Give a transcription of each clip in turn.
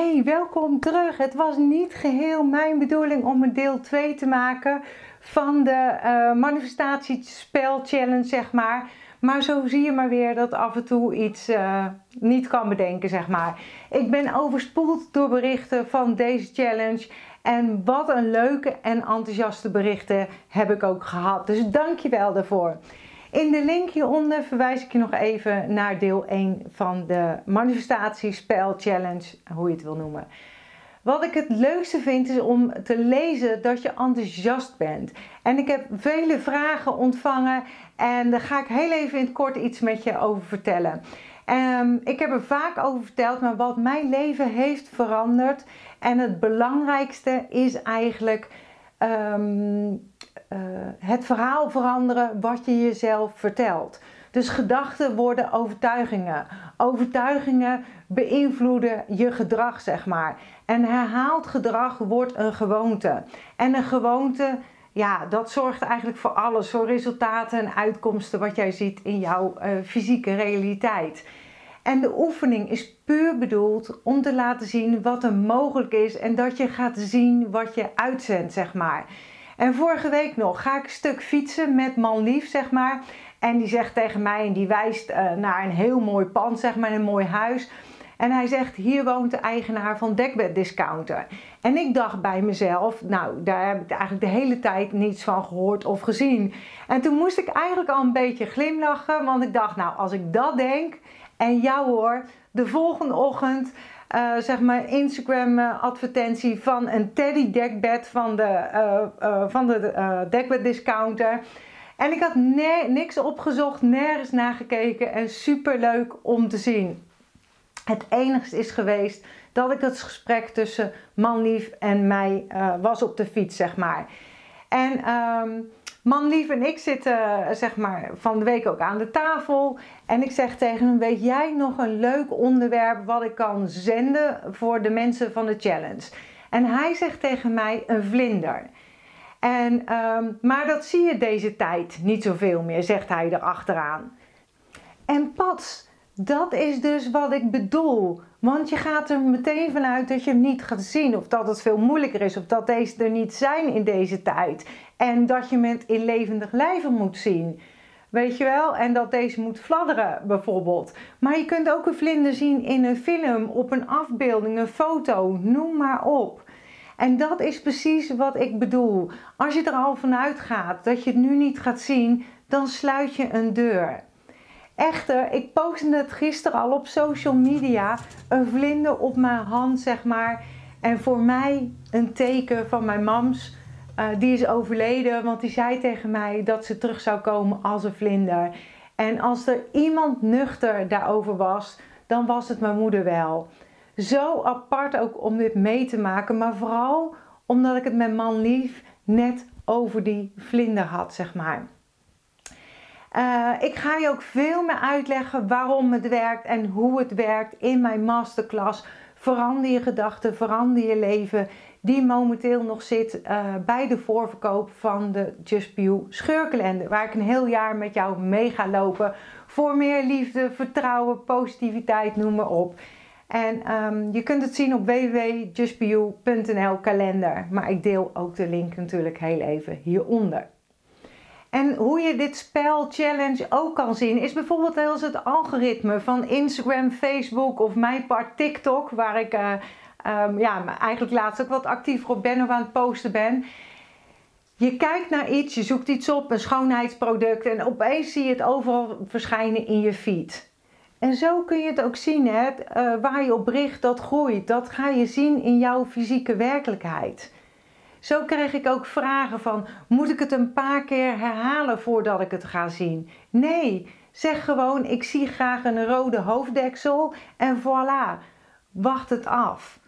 Hey, welkom terug. Het was niet geheel mijn bedoeling om een deel 2 te maken van de uh, manifestatiespel challenge, zeg maar. Maar zo zie je maar weer dat af en toe iets uh, niet kan bedenken, zeg maar. Ik ben overspoeld door berichten van deze challenge. En wat een leuke en enthousiaste berichten heb ik ook gehad. Dus dank je wel daarvoor. In de link hieronder verwijs ik je nog even naar deel 1 van de manifestatiespel challenge, hoe je het wil noemen. Wat ik het leukste vind is om te lezen dat je enthousiast bent. En ik heb vele vragen ontvangen en daar ga ik heel even in het kort iets met je over vertellen. Um, ik heb er vaak over verteld, maar wat mijn leven heeft veranderd. En het belangrijkste is eigenlijk um, uh, het verhaal veranderen wat je jezelf vertelt. Dus gedachten worden overtuigingen. Overtuigingen beïnvloeden je gedrag, zeg maar. En herhaald gedrag wordt een gewoonte. En een gewoonte, ja, dat zorgt eigenlijk voor alles. Voor resultaten en uitkomsten wat jij ziet in jouw uh, fysieke realiteit. En de oefening is puur bedoeld om te laten zien wat er mogelijk is en dat je gaat zien wat je uitzendt, zeg maar. En vorige week nog ga ik een stuk fietsen met man lief, zeg maar. En die zegt tegen mij, en die wijst uh, naar een heel mooi pand, zeg maar, een mooi huis. En hij zegt, hier woont de eigenaar van Dekbed Discounter. En ik dacht bij mezelf, nou, daar heb ik eigenlijk de hele tijd niets van gehoord of gezien. En toen moest ik eigenlijk al een beetje glimlachen, want ik dacht, nou, als ik dat denk en jou hoor, de volgende ochtend uh, zeg maar Instagram uh, advertentie van een teddy dekbed van de, uh, van de dekbed discounter. En ik had niks opgezocht, nergens nagekeken en super leuk om te zien. Het enigste is geweest dat ik het gesprek tussen manlief en mij was op de fiets, zeg maar. En um, Manlief en ik zitten zeg maar, van de week ook aan de tafel. En ik zeg tegen hem: Weet jij nog een leuk onderwerp wat ik kan zenden voor de mensen van de challenge? En hij zegt tegen mij: Een vlinder. En, um, maar dat zie je deze tijd niet zoveel meer, zegt hij erachteraan. En pats, dat is dus wat ik bedoel. Want je gaat er meteen vanuit dat je hem niet gaat zien. Of dat het veel moeilijker is. Of dat deze er niet zijn in deze tijd. En dat je hem in levendig lijven moet zien. Weet je wel? En dat deze moet fladderen bijvoorbeeld. Maar je kunt ook een vlinder zien in een film, op een afbeelding, een foto. Noem maar op. En dat is precies wat ik bedoel. Als je er al vanuit gaat dat je het nu niet gaat zien, dan sluit je een deur. Echter, ik postte het gisteren al op social media. Een vlinder op mijn hand, zeg maar. En voor mij een teken van mijn mams. Uh, die is overleden, want die zei tegen mij dat ze terug zou komen als een vlinder. En als er iemand nuchter daarover was, dan was het mijn moeder wel. Zo apart ook om dit mee te maken, maar vooral omdat ik het met man lief net over die vlinder had, zeg maar. Uh, ik ga je ook veel meer uitleggen waarom het werkt en hoe het werkt in mijn masterclass. Verander je gedachten, verander je leven. Die momenteel nog zit uh, bij de voorverkoop van de Just You scheurkalender. Waar ik een heel jaar met jou mee ga lopen. Voor meer liefde, vertrouwen, positiviteit, noem maar op. En um, je kunt het zien op www.justbeyou.nl kalender. Maar ik deel ook de link natuurlijk heel even hieronder. En hoe je dit spel challenge ook kan zien, is bijvoorbeeld als het algoritme van Instagram, Facebook of mijn part TikTok, waar ik uh, um, ja, eigenlijk laatst ook wat actiever op ben of aan het posten ben. Je kijkt naar iets, je zoekt iets op, een schoonheidsproduct en opeens zie je het overal verschijnen in je feed. En zo kun je het ook zien, hè? Uh, waar je op richt, dat groeit. Dat ga je zien in jouw fysieke werkelijkheid. Zo krijg ik ook vragen van: moet ik het een paar keer herhalen voordat ik het ga zien? Nee, zeg gewoon: ik zie graag een rode hoofddeksel en voilà, wacht het af.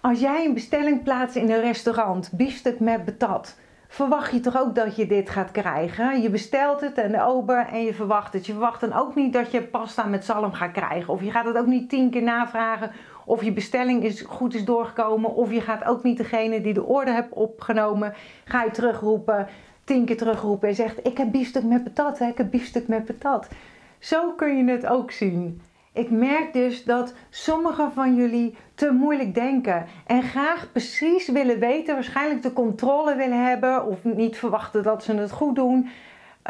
Als jij een bestelling plaatst in een restaurant, biefstuk met betat, verwacht je toch ook dat je dit gaat krijgen? Je bestelt het en de ober en je verwacht het. Je verwacht dan ook niet dat je pasta met zalm gaat krijgen. Of je gaat het ook niet tien keer navragen of je bestelling is, goed is doorgekomen. Of je gaat ook niet degene die de order hebt opgenomen, ga je terugroepen, tien keer terugroepen en zegt ik heb biefstuk met patat, hè? ik heb biefstuk met patat. Zo kun je het ook zien. Ik merk dus dat sommigen van jullie te moeilijk denken en graag precies willen weten, waarschijnlijk de controle willen hebben of niet verwachten dat ze het goed doen.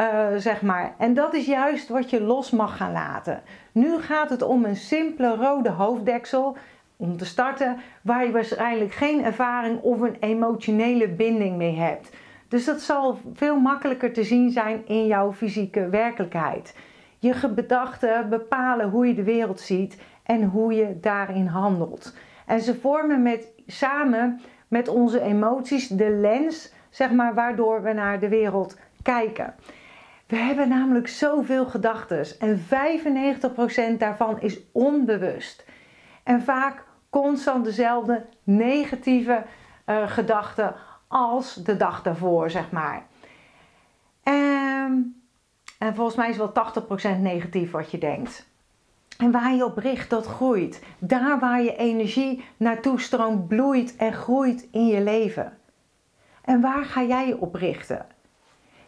Uh, zeg maar. En dat is juist wat je los mag gaan laten. Nu gaat het om een simpele rode hoofddeksel om te starten, waar je waarschijnlijk geen ervaring of een emotionele binding mee hebt. Dus dat zal veel makkelijker te zien zijn in jouw fysieke werkelijkheid. Je gedachten bepalen hoe je de wereld ziet en hoe je daarin handelt. En ze vormen met, samen met onze emoties de lens, zeg maar, waardoor we naar de wereld kijken. We hebben namelijk zoveel gedachten en 95% daarvan is onbewust. En vaak constant dezelfde negatieve uh, gedachten als de dag daarvoor, zeg maar. En, en volgens mij is wel 80% negatief wat je denkt. En waar je op richt, dat groeit. Daar waar je energie naartoe stroomt, bloeit en groeit in je leven. En waar ga jij je op richten?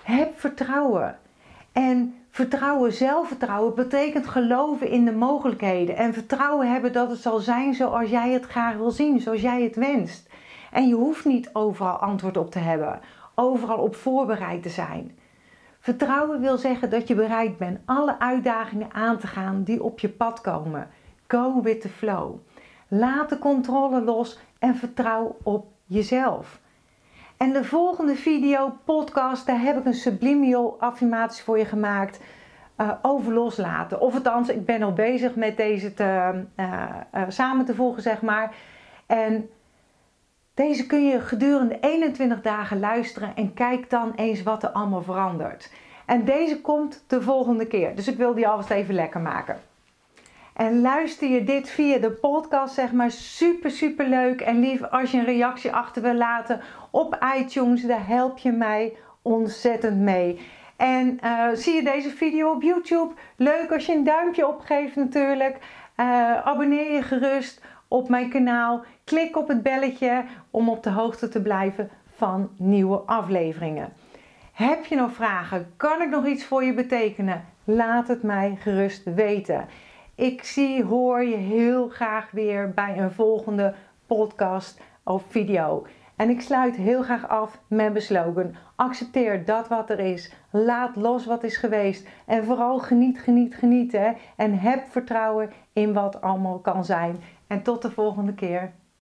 Heb vertrouwen. En vertrouwen, zelfvertrouwen betekent geloven in de mogelijkheden. En vertrouwen hebben dat het zal zijn zoals jij het graag wil zien, zoals jij het wenst. En je hoeft niet overal antwoord op te hebben, overal op voorbereid te zijn. Vertrouwen wil zeggen dat je bereid bent alle uitdagingen aan te gaan die op je pad komen. Go with the flow. Laat de controle los en vertrouw op jezelf. En de volgende video, podcast, daar heb ik een subliminal affirmatie voor je gemaakt uh, over loslaten. Of althans, ik ben al bezig met deze te, uh, uh, samen te volgen, zeg maar. En deze kun je gedurende 21 dagen luisteren en kijk dan eens wat er allemaal verandert. En deze komt de volgende keer, dus ik wil die alvast even lekker maken. En luister je dit via de podcast, zeg maar, super, super leuk en lief als je een reactie achter wil laten op iTunes. Daar help je mij ontzettend mee. En uh, zie je deze video op YouTube? Leuk als je een duimpje opgeeft natuurlijk. Uh, abonneer je gerust op mijn kanaal. Klik op het belletje om op de hoogte te blijven van nieuwe afleveringen. Heb je nog vragen? Kan ik nog iets voor je betekenen? Laat het mij gerust weten. Ik zie, hoor je heel graag weer bij een volgende podcast of video. En ik sluit heel graag af met mijn slogan: accepteer dat wat er is. Laat los wat is geweest. En vooral geniet, geniet, genieten. En heb vertrouwen in wat allemaal kan zijn. En tot de volgende keer.